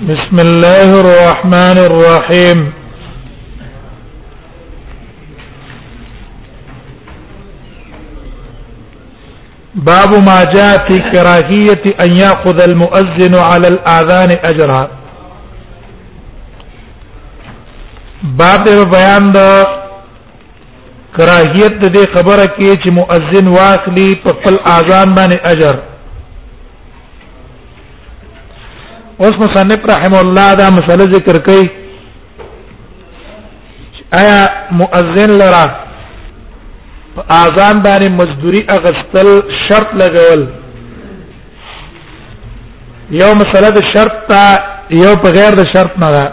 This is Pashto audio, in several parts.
بسم الله الرحمن الرحيم باب ما جاء في كراهية أن يأخذ المؤذن على الآذان أجرا باب بیان دا کراهیت دې خبره کې چې مؤذن واخلي په خپل اذان باندې اجر اوس مصنف رحم الله دا مسله ذکر کوي آیا مؤذن لرا اذان باندې مزدوري اغستل شرط لګول یو مسله د شرط تا یو په غیر د شرط نه ده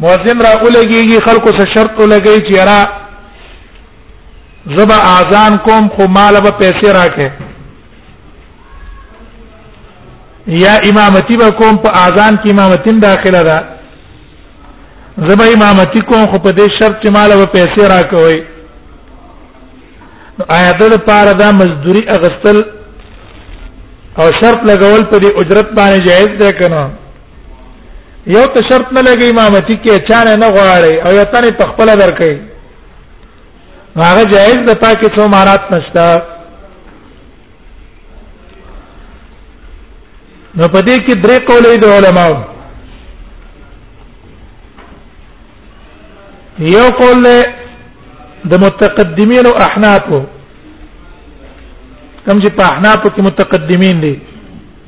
مؤذن را ولګيږي خلکو سره شرط ولګي چې را زبا اذان کوم خو مال به پیسې راکې یا امامتی به کوم په اذان کې امامتیم داخله ده زبا امامتی کوم خو په دې شرط چې مال به پیسې راکوي آیا د لپاره دا مزدوري اغستل او شرط لګول په دې اجرت باندې جایز ده کنه یو ته شرط نه لګي امامتي کې چانه نه غواړي او یو تنه تخپل درکې هغه جائز ده پاکه څو مارات نشته نو په دې کې درې قولې د علماو یو قول د متقدمین او احناف کوم چې په احناف کې متقدمین دي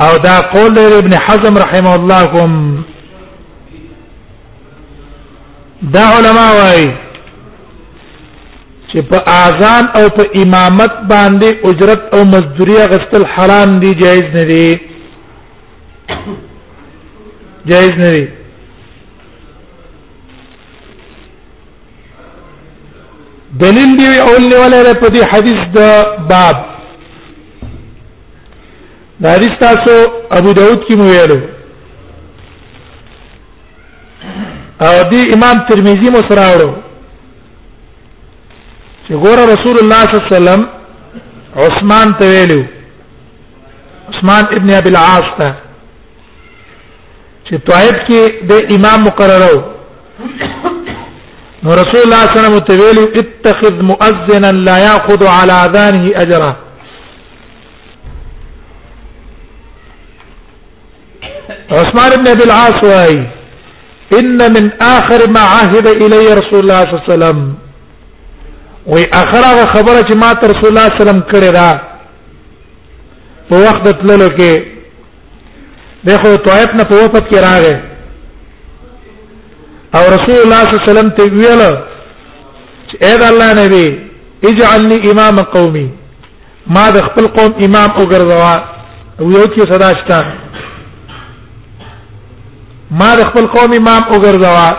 او دا قول دی ابن حزم رحمه الله کوم دا علما وايي چې په اذان او په امامت باندې اجرت او مزدوري غستل حرام دي جایز نه دي جایز نه دي دلیل دی اول ولا په دې حدیث د باب دا حدیث تاسو ابو داود کې مو ویلو او دی امام ترمذی مو سره اورو چې ګوره رسول الله صلی الله علیه وسلم عثمان ته ویلو عثمان ابن ابي العاص ته چې طائف کې د امام مقرره نو رسول الله صلی الله علیه وسلم ته ویلو اتخذ مؤذنا لا ياخذ على اذانه اجره عثمان بن ابي العاص واي ان من اخر ما عهد الي رسول الله صلى الله عليه وسلم وي اخر هغه خبره چې ما تر رسول الله صلی الله علیه وسلم کړې ده په وخت تللو کې دغه طائف نه په وفات کې راغی او رسول الله صلی الله علیه وسلم ته ویل چې اې الله نبی اجعلني امام قومي ما د خپل قوم امام وګرځوا او یو کې صدا شته ما د خپل قوم امام وګرځوا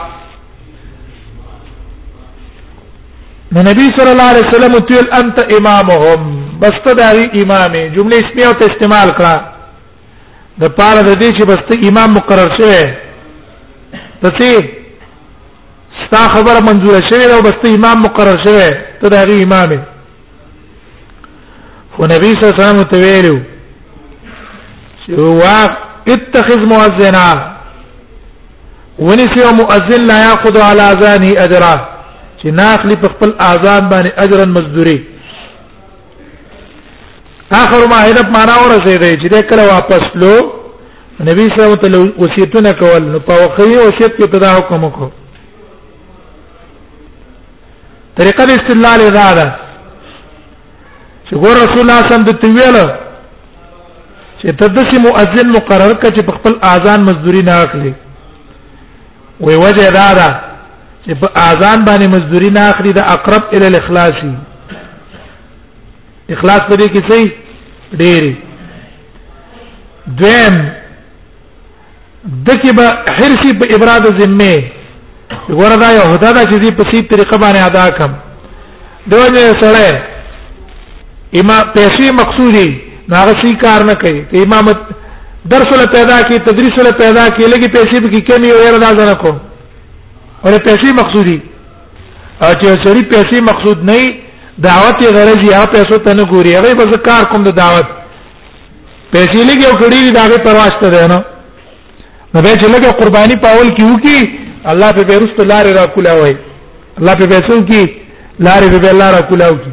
نو نبی صلی الله علیه وسلم تل انت امامهم بس ته دغه امام جمله اسمیه ته استعمال کړه د پاره د دې چې بس ته امام مقرر شوی ته څه ستا خبره منزور شوی او بس ته امام مقرر شوی ته دغه امام خو نبی صلی الله علیه وسلم ته ویلو چې وا اتخذ مؤذنا ونسي مؤذن لا ياخذ على اذانه اجرا چې ناخلی په خپل اذان باندې اجرا مزدوري اخر ما هدف معنا ورسېدې چې دا کله واپس لو نبی صلی الله علیه وسلم وصیتونه کول نو په وخی وصیت کې تدا حکم وکړو طریقه د استدلال دا ده چې ګور رسول الله صلی الله علیه وسلم د تویل چې تدسی مؤذن مقرر کړ چې خپل اذان مزدوري نه اخلي وی وجه دا ده چې په اذان باندې مزدوري نه اخلي د اقرب ال الاخلاصي اخلاص په دې کې څه ډېری دویم دکې به حرسي په ابراد ذمه ګوره دا یو هدا دا چې په سي طریقه باندې ادا کم دوی نه سره اما پیسې مقصودی ناغه سي کار نه کوي ته امامت درس له پیدا کی تدریس له پیدا کی لګي پیسې به کی کمی ویره دا ځنه کو ولې پیسې مقصودی او چې سری پیسې مقصود نه دعوت غرض یا پیسو ته نه ګوري هغه به کار کوم د دعوت پیسې لګي او کړي دي داغه پرواشته ده نه نو به چې لګه قرباني پاول کیو کی الله په بیرست لار را کولا وای الله په پیسو کی لار به الله را کولا وکي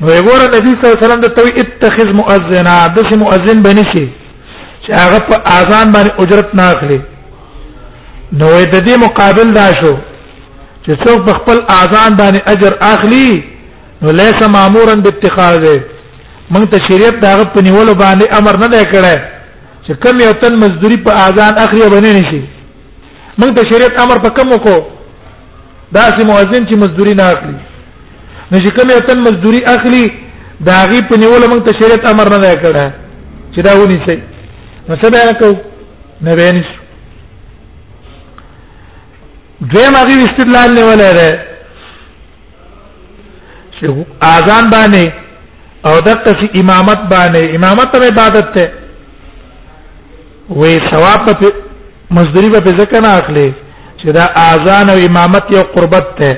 نو وګوره نبی صلی الله علیه وسلم د توي اتخذ مؤذنا د سه مؤذن بنشي چې هغه په اذان باندې اجرت نه اخلي نو د دې مقابل دا شو چې څوک خپل اذان باندې اجر اخلي نو ليس مامورا باتخاذه مونږ ته شریعت دا غو په نیولو باندې امر نه دی کړی چې کم یو تن مزدوری په اذان اخري باندې نشي مونږ ته شریعت امر په کوم کو دا چې مؤذن چې مزدوری نه اخلي نو چې کم یو تن مزدوری اخلي دا غي په نیولو مونږ ته شریعت امر نه دی کړی چې دا ونی شي نو څه به کو نه ویني دویم هغه استدلال نه ولر چې اذان باندې او دغه چې امامت باندې امامت ته عبادت ته وې ثواب په مصدری په ځکه نه اخلي چې دا اذان او امامت یو قربت ته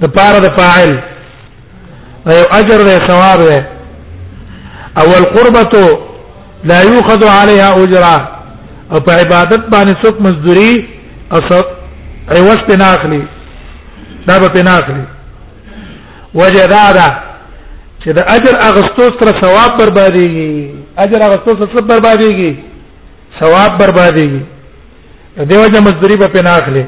د پاره د فاعل یو اجر دی ثواب دی او القربته لا يؤخذ عليها اجرا او په عبادت باندې څوک مزدوري او عوض په ناخلي دا به په ناخلي وجه دا ده چې د اجر اغستو سره ثواب برباديږي اجر اغستو سره څه برباديږي ثواب برباديږي دیو جمع مزدوري به په ناخلي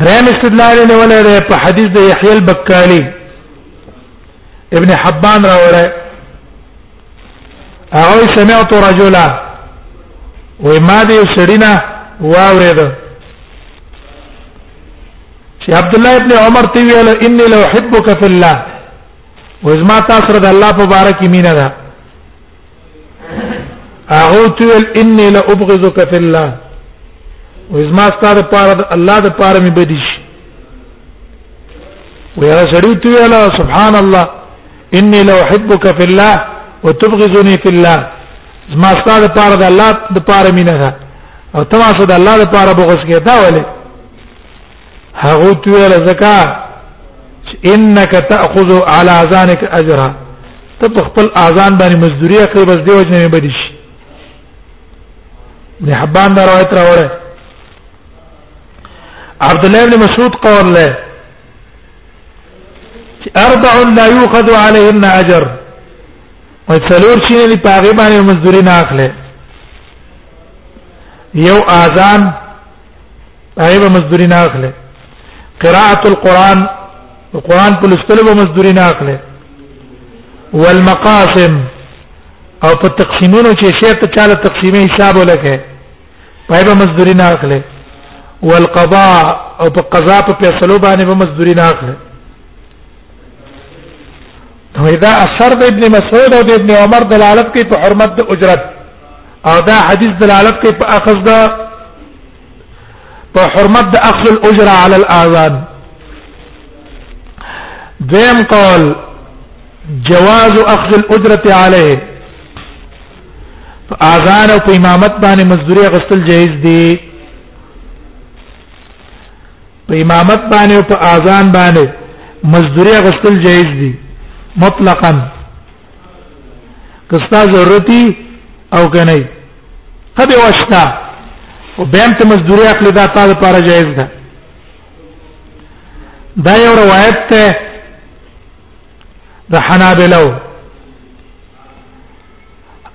دریم استدلال نه ولر په حدیث د یحیی البکالی ابن حبان راوړی او سمعت رجلا و ما دې سړینا واورید چې عبد الله ابن عمر تی ویل انی لو احبک فی الله و زما تاسو د الله په بارک مینا ده هغه تل اني لا ابغضك في الله وزما ستاره پاره د الله د پاره مې بدی شي ويا سړی ته ویلا سبحان الله اني لا احبك في الله وتبغضني في الله زما ستاره پاره د الله د پاره مې نه ده او تماسه د الله د پاره بغض کې دا ولې هغه تویل زکا انك تاخذ على اذانك اجرا ته په خپل اذان باندې مزدوري اخلي بس دی وجنه نه بدی شي ابن حبان دا روایت راوړی عبد الله بن مسعود قال له اربع لا يؤخذ عليهن اجر وڅلور چې نه پاغي باندې مزدوري نه اخلي یو اذان ایبه مزدوری نه اخلي قراءه القران القران په لستلو به مزدوری نه اخلي والمقاسم او په تقسیمونو چې شی ته چاله تقسیمه حساب ولکه پایبه مزدوری نه اخلي والقضاء او په قضا په فیصلو باندې به مزدوری نه اخلي نو دا اثر د ابن مسعود او د ابن عمر دلالت کوي په حرمت د اجرت او دا حدیث دلالت کوي په اخذ د په حرمت د اخذ الاجره علی الاذان دیم قول جواز اخذ الاجره علیه اذان او امامت باندې مزدوري غسل جایز دي په امامت باندې او په اذان باندې مزدوري غسل جایز دي مطلقاً کستا ضرورتي او کنه قد واشتا او بهم ته مزدوري اخلي دا تاسو لپاره جایز ده دا یو روایت ته د حنابلو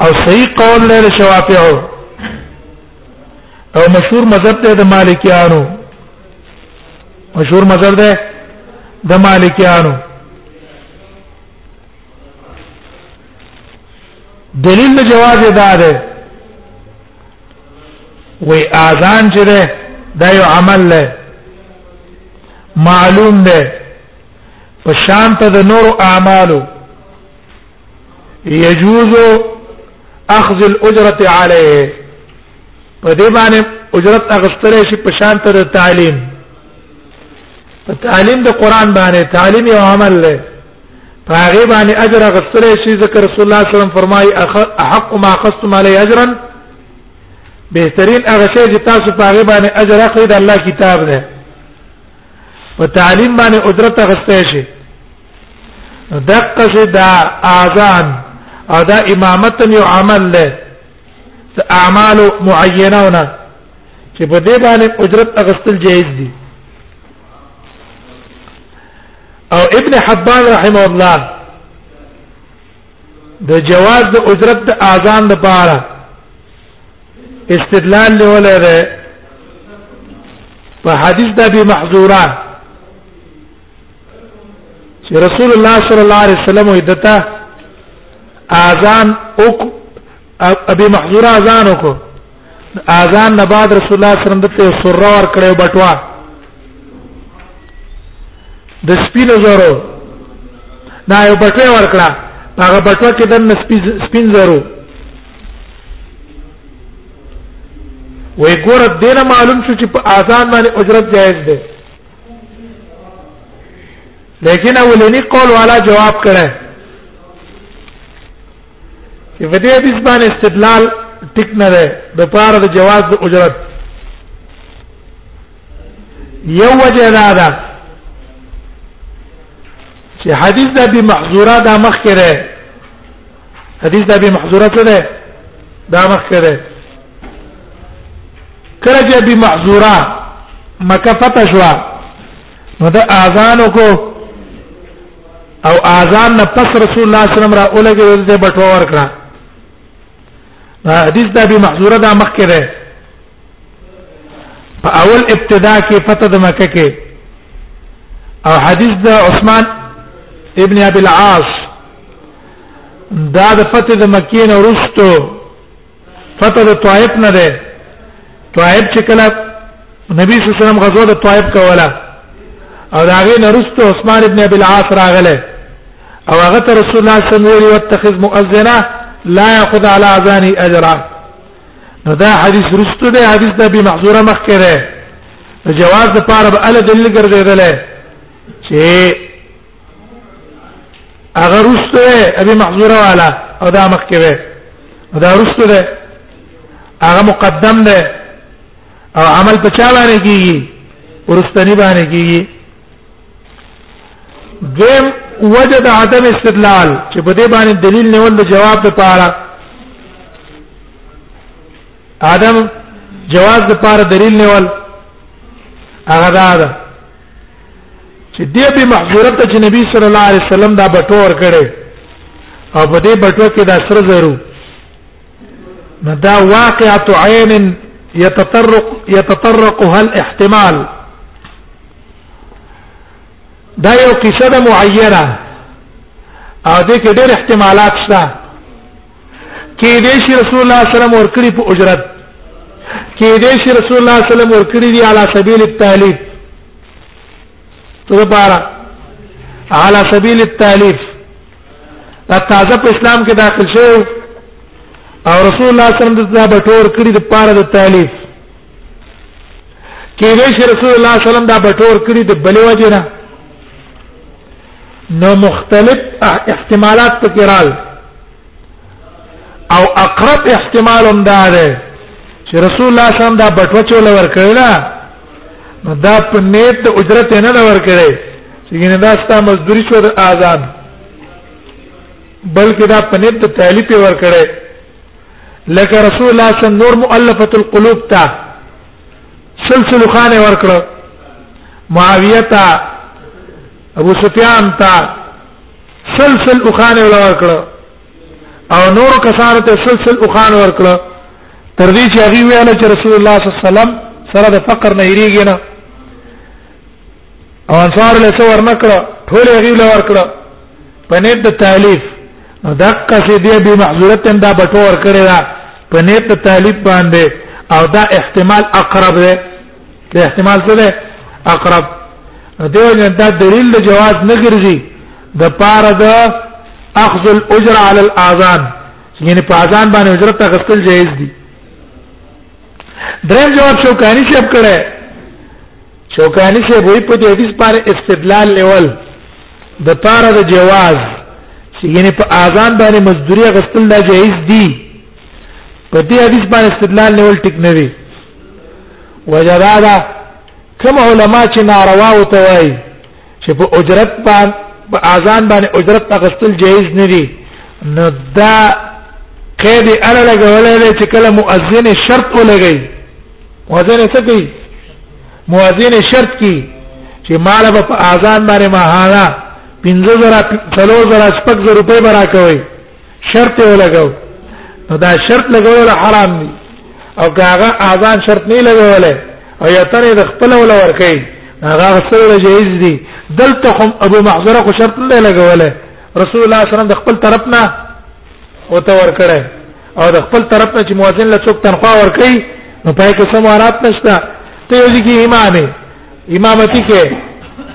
او صحیح قول له شوافع او مشهور مذهب ده د مالکیانو مشهور مذهب ده د مالکیانو دلیل د جواز دا ده وی اذان چې ده دا یو عمل ده معلوم ده په شان ته د نور اعمالو يجوز اخذ الاجره عليه په دې باندې اجرت اغستل شي په شان تر تعلیم په تعلیم د قران باندې تعلیم او عمل له هغه باندې اجر اغستل شي ذکر رسول الله صلی الله علیه وسلم فرمایي احق ما اخذتم علی اجرا بهترین هغه شی چې تاسو په هغه باندې اجر اخلئ د الله کتاب ده په تعلیم باندې اجرت اغستل شي دقه شي دا اذان او دا امامت یو عمل له اعمال معینونه چې په دې باندې اجرت اغستل جایز دي او ابن حبان رحمه الله د جواز د اجرت د اذان لپاره استدلال له ولره په حدیث د ابي محذوران چې رسول الله صلی الله علیه وسلم دته اذان او ابي محذور اذان وکړو اذان نه بعد رسول الله صلی الله علیه وسلم دته سره ور کړو بټوا د سپینو زرو دا یو بټوه ور کړه هغه بټوه کې د سپین زرو وې ګور دینه معلوم شو چې په اذان باندې اجرت جایز ده لیکن اولنی قول والا جواب کړه چې په دې حدیث باندې استدلال ټیک نه دی د پاره د جواز د اجرت یو وجه دا ده چې حدیث د ابي محذوره د مخ کې حدیث د ابي محذوره څه ده دا مخ کړه کله چې ابي محذوره مکه فتح شو نو د اذان کو او اذان نه پس رسول الله صلی الله علیه وسلم را اولګل د بټو ور کړه حدیث د ابي محذوره دا مخ کړه په اول ابتدا کې فتح د مکه کې او حدیث د عثمان ابن ابي العاص دا د فتح د مکې نه ورستو فتح د طائف نه ده طائف چې کله نبی صلی الله علیه وسلم غزوه د طائف کوله او دا غي نه ورستو عثمان ابن ابي العاص راغله او هغه ته رسول الله صلی الله علیه وسلم واتخذ مؤذنا لا ياخذ على اذاني اجرا نو دا حدیث ورستو ده حدیث د ابي محذوره مخ کړه جواز د پاره به ال دلیل ګرځیدل چې هغه رسته ابي محذوره والا او دا مخ کې وي دا رسته ده هغه مقدم ده او عمل په چا باندې کیږي ورستنی باندې کیږي دیم وجد عدم استدلال چې په دې باندې دلیل نیول د جواب لپاره عدم جواز لپاره دلیل نیول هغه دا ده چې دې به محظورت چې نبی صلی الله علیه وسلم دا بټو ور کړي او په دې بټو کې دا سر زرو نو دا واقعه عین يتطرق يتطرقها الاحتمال دا یو قصه ده معیره او دې کې ډېر احتمالات شته کې دې شي رسول الله صلی الله علیه وسلم ورکړي په اجرت کې دې شي رسول الله صلی الله علیه وسلم ورکړي دی علی سبیل التالیف تو بارا علی سبیل التالیف دا تازه په اسلام کې داخل شوی او رسول الله صلی الله علیه وسلم دا بټور کړی د پاره د تالیف کې دې شي رسول الله صلی الله علیه وسلم دا بټور کړی د بلې وجه نه نو مختلف احتمالات پکې رال او اقرب احتمال هم دا ده چې رسول الله صلی الله علیه وسلم دا بټوچو لور کړل نو دا په نیت د اجرت نه لور کړي چې ګینه دا ستا مزدوري شو د اذان بلکې دا په نیت د تعلیف ور کړي لکه رسول الله صلی الله علیه وسلم نور مؤلفه القلوب ته سلسله خان ورکړه معاویه تا ابو سفیان تا سلسل اخان ولا ورکړه او نور کسانو ته سلسل اخان ورکړه تر دې چې هغه ویل چې رسول الله صلی الله علیه وسلم سره د فقر نه یریږي نه او انصار له څور نکړه ټول هغه له ورکړه په نیت د تالیف نو دقه چې دی به محذورت هم دا بټو ور کړی دا په نیت د تالیف باندې او دا احتمال اقرب دی د احتمال څه دی اقرب دیو جن دا دلیل د جواز نه ګرځي د پاره د اخذ الاجر على الاذان یعنی په اذان باندې اجرت تغسل جایز دي دریم جواب شوکانی شپ کړه شوکانی شپ وی په دې حدیث پر استدلال لیول د پاره د جواز چې یعنی په اذان باندې مزدوري غسل لا جایز دي په دې حدیث باندې استدلال نیول ټیک نه وي وجدادا کوم علما چې ناروا وته وای چې په اجرت باندې په اذان باندې اجرت تغسل جایز نه دي نو دا قید اړه لګولې چې کله مؤذن شرط ولګي مؤذن څه کوي مؤذن شرط کی چې مال په اذان باندې ماهانا 15000 3000 شپږ روپے برا کوي شرط یې لګاو نو دا شرط لګول حرام دي او هغه اذان شرط نه لګول او یا تر د خپل ول ور کوي هغه سره جایز دي دلته هم ابو محذره کو شرط نه لګول رسول الله صلی الله علیه وسلم د خپل طرف نه او ته ور کړه او د خپل طرف نه چې مؤذن له څوک تنخوا ورکړي نو پای کې سم ورات نشته ته یو ځکه امام امامتی کې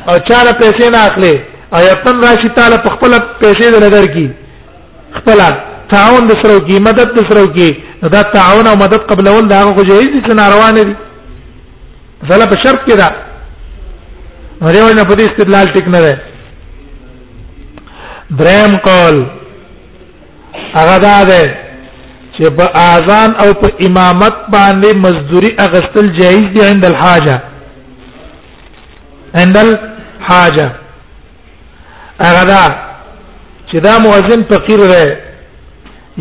او چاله پیسې نه اخلي او یتن راشي تعالی په خپل پیسې د نظر کې خپل تعاون د سره کې مدد د سره کې دا تعاون او مدد قبل ول دا هغه جایز دي چې ناروا نه دي زله په شرط کې دا هرې ونه په دې استدلال ټیک نه ده دریم قول هغه دا ده چې په اذان او په امامت باندې مزدوري اغستل جایز دي عند الحاجه عند الحاجه هغه دا چې دا مؤذن فقیر دی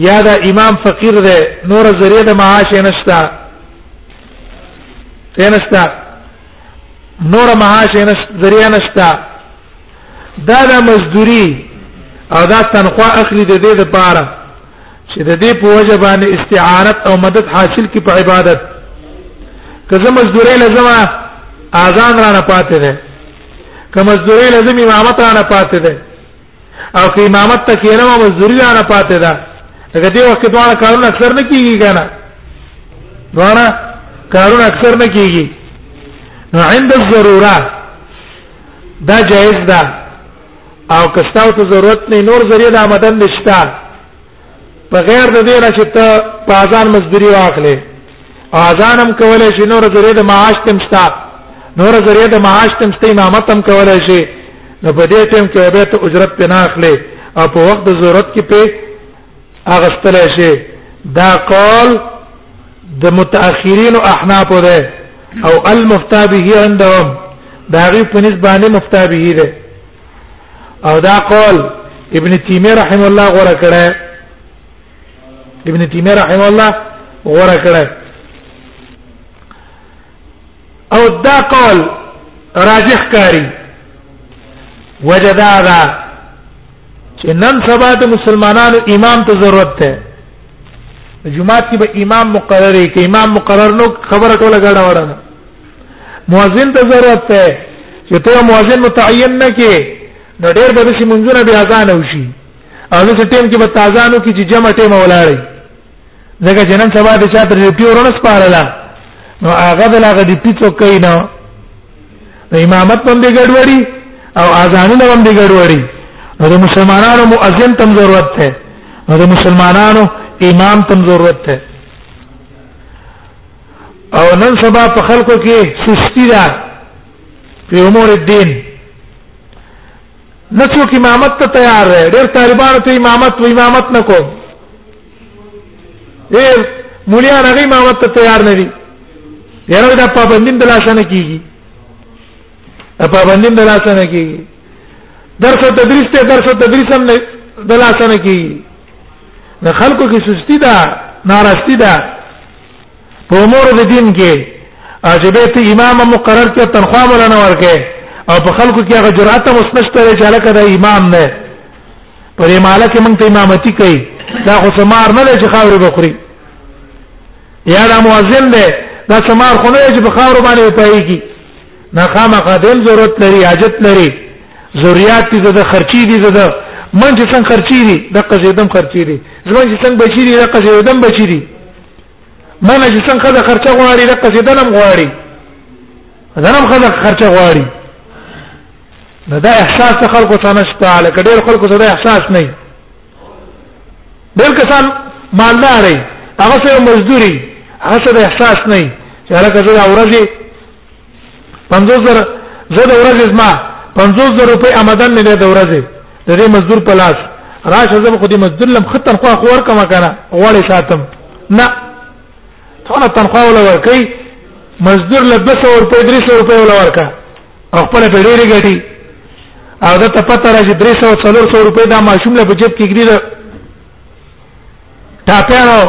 یا دا امام فقیر دی نور ذریعہ د معاش نشتا نشتا نور معاش نشتا ذریعہ نشتا دا د مزدوري او دا تنخوا اخلي د دې لپاره چې د دې په وجه باندې استعانت او مدد حاصل کی په عبادت که زه مزدوري لازم اذان را نه پاتې ده که مزدوري لازم امامت را نه پاتې ده او که امامت ته کېنم مزدوري را نه پاتې ده هغه دې وخت دوه کارونه اکثر نه کیږي کنه دوه کارونه اکثر نه کیږي نو عند الضروره دا جایز ده او کستاو ته ضرورت نه نور ذریعہ د آمدن نشتا په غیر د دې نه چې ته په اذان مزدوري واخلې او اذان هم کولای شي نور ذریعہ د معاش تم شتا نور ذریعہ د معاش تم شته امامت هم کولای شي نو په دې ټیم کې به ته اجرت پناه اخلې او په وخت د ضرورت کې په هغه ستل شي دا قول د متأخرین او احناف ده او المفتى به عندهم دا غي په نسبانه مفتى به ده او دا قول ابن تیمیه رحم الله غوړه کړه ابن تیمیه رحم الله غوړه کړه او دا قول راجح کاری وجدا دا چې نن سبا د مسلمانانو امام ته ضرورت ده جمعه کې به امام مقرر کې امام مقرر نو خبره ټوله غاړه وړه مؤذن ته ضرورت ده چې ته مؤذن متعین نه کې نو ډېر به شي منځونه بیا ځان وشي او نو ټیم کې به تازانو کې چې جمع ټیم ولاړی ځکه چې نن سبا د چا تر دې پیورونه سپارلا نو هغه د لاغه دې پیڅو کوي نه د امامت هم دې ګډوډي او اذانونه هم دې ګډوډي نو د مسلمانانو مؤذن تم ضرورت ده نو د مسلمانانو امام تم ضرورت ده او نن سبا په خلکو کې سستی ده په امور الدين نه څوک امامت ته تیار دی ډېر طالبانو ته امامت و امامت نه کوم ډېر مولیان هغه امامت ته تیار نه دي یاره دا پابندین د لاس نه کیږي دا پابندین د لاس نه کیږي درس او تدریس ته درس او تدریس هم نه د لاس نه کیږي نه خلکو کې سستی ده ناراستی ده په امور د دین کې چې به ته امام مقرر کې تنخواه ولا نه ورکه او په خلکو کې هغه جرأت هم وسنشته چې هلکه د امام نه پر اماله کې مونږ ته امامتي کوي دا خو سمار نه لږ خاورې بخوري یا دا مؤذن دی دا سمار خو نه چې په خاور باندې وتايږي نه خامہ قادم ضرورت لري حاجت لري ضرورت دي د خرچي دي د من چې څنګه خرچي دي د قزیدم خرچي دي زمون چې څنګه بچي دي د قزیدم بچي دي معنی چې څنګه خزه خرچه غواړي د قصې دنم غواړي دنم خزه خرچه غواړي نو دا احساس ته خلکو ته نشته لکه ډېر خلکو ته دا احساس نه وي ډېر کسان مالدار دي هغه سره مزدوري هغه سره احساس نه وي چې هغه کله ورځي 50000 زه د ورځې زما 50000 روپۍ آمدن مې ده د ورځې د دې مزدور په لاس راشه زه خو دې مزدور لم خطر خو خور کما کنه غوړې ساتم نه څونه تنخواه ولا ورکي مزدور له 200 روپۍ 300 روپۍ ولا ورکا خپل په ډېری ګټي او دا ته پته راځي 300 400 روپۍ دا ماشوم له بجټ کې ګرځي ټاپیانو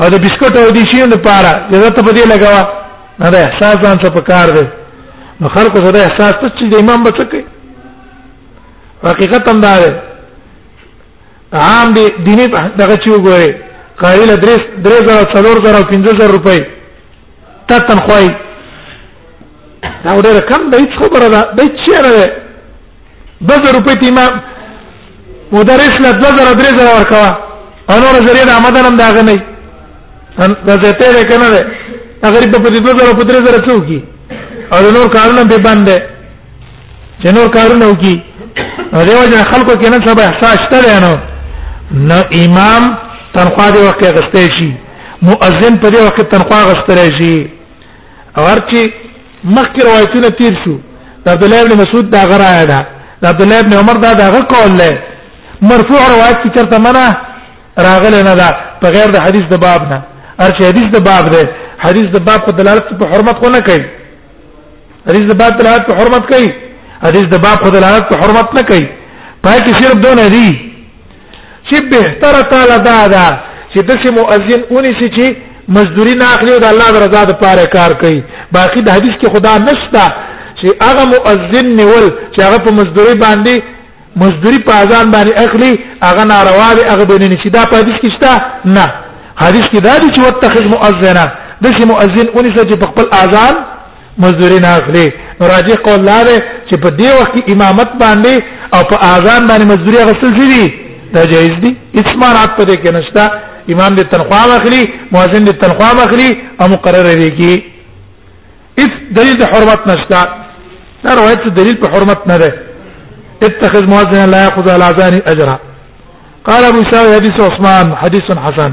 او د بسکټ او د شیو لپاره یو ته په دې لګاوه نه دا احساس ځان څه پکار دی نو خلکو سره احساس ته چې د امام بچکه حقیقت هم دا دی عام دي دیني دغه چې وګوري قایل درس درې زره څلور زره او پنځه زره روپۍ تا تنخوای دا ډېر کم دی خبره ده د چیرې دغه روپې ته امام مدرس له 2000 درې زره ورکوا او نور زری د آمدن هم داغه نه دا څه ته کنه ده هغه په دې 2000 په درې زره څوکي او نور کارونه به باندې چې نور کارونه وکي او دیو جن خلکو کې نن سبا احساس شته نه نو امام تنخواه دی وخت غستې شي مؤذن په دې وخت تنخواه غستې شي او هرچی مخکې روایتونه تیر شو د عبد الله ابن مسعود دا غرایا ده د عبد الله ابن عمر دا دغه قول له مرفوع روایت کې چرته منه راغله نه ده په غیر د حدیث د باب نه ارچ حدیث د باب ده حدیث د باب په دلالت په حرمت کو نه کوي حدیث د باب دلالت په حرمت کوي حدیث د باب په دلالت په حرمت نه کوي پای کې صرف دونه دي چې بهتره تعالی دا ده چې د سه مؤذن اونې سي چې مزدوري نه اخلي او د الله رضا لپاره کار کوي باقي د حدیث کې خدا نشته چې هغه مؤذن نیول چې هغه په مزدوري باندې مزدوري په اذان باندې اخلي هغه ناروا دی هغه بنه نشي دا په حدیث کې شته نه حدیث کې دا دی چې وتخذ مؤذنا د سه مؤذن اونې سي چې په خپل اذان مزدوري نه اخلي راجح قول لا ده چې په دې وخت کې امامت باندې او په اذان باندې مزدوري غسل شي دي دا جایز دي هیڅ مانات په دې کې نشته امام دې تنخواه واخلي مؤذن دې تنخواه واخلي او مقرر دی کی هیڅ دلیل د حرمت نشته دا روایت دلیل په حرمت نه ده اتخذ مؤذنا لا ياخذ على اذان اجرا قال ابو سعيد حديث عثمان حديث حسن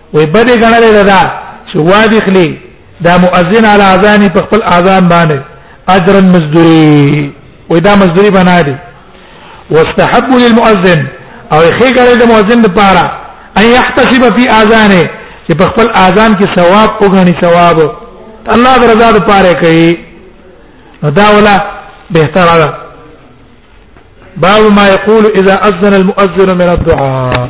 وې بده غنلې ده دا چې وادخلي دا مؤذن علی اذان په خپل اذان باندې اجر مزدوري وې دا مزدوري بنا دي واستحب للمؤذن او خې غړې د مؤذن لپاره ان يحتسب في اذانه چې په خپل اذان کې ثواب وګڼي ثواب الله درزاد پاره کوي دا ولا بهتره ده باب ما يقول اذا اذن المؤذن من الدعاء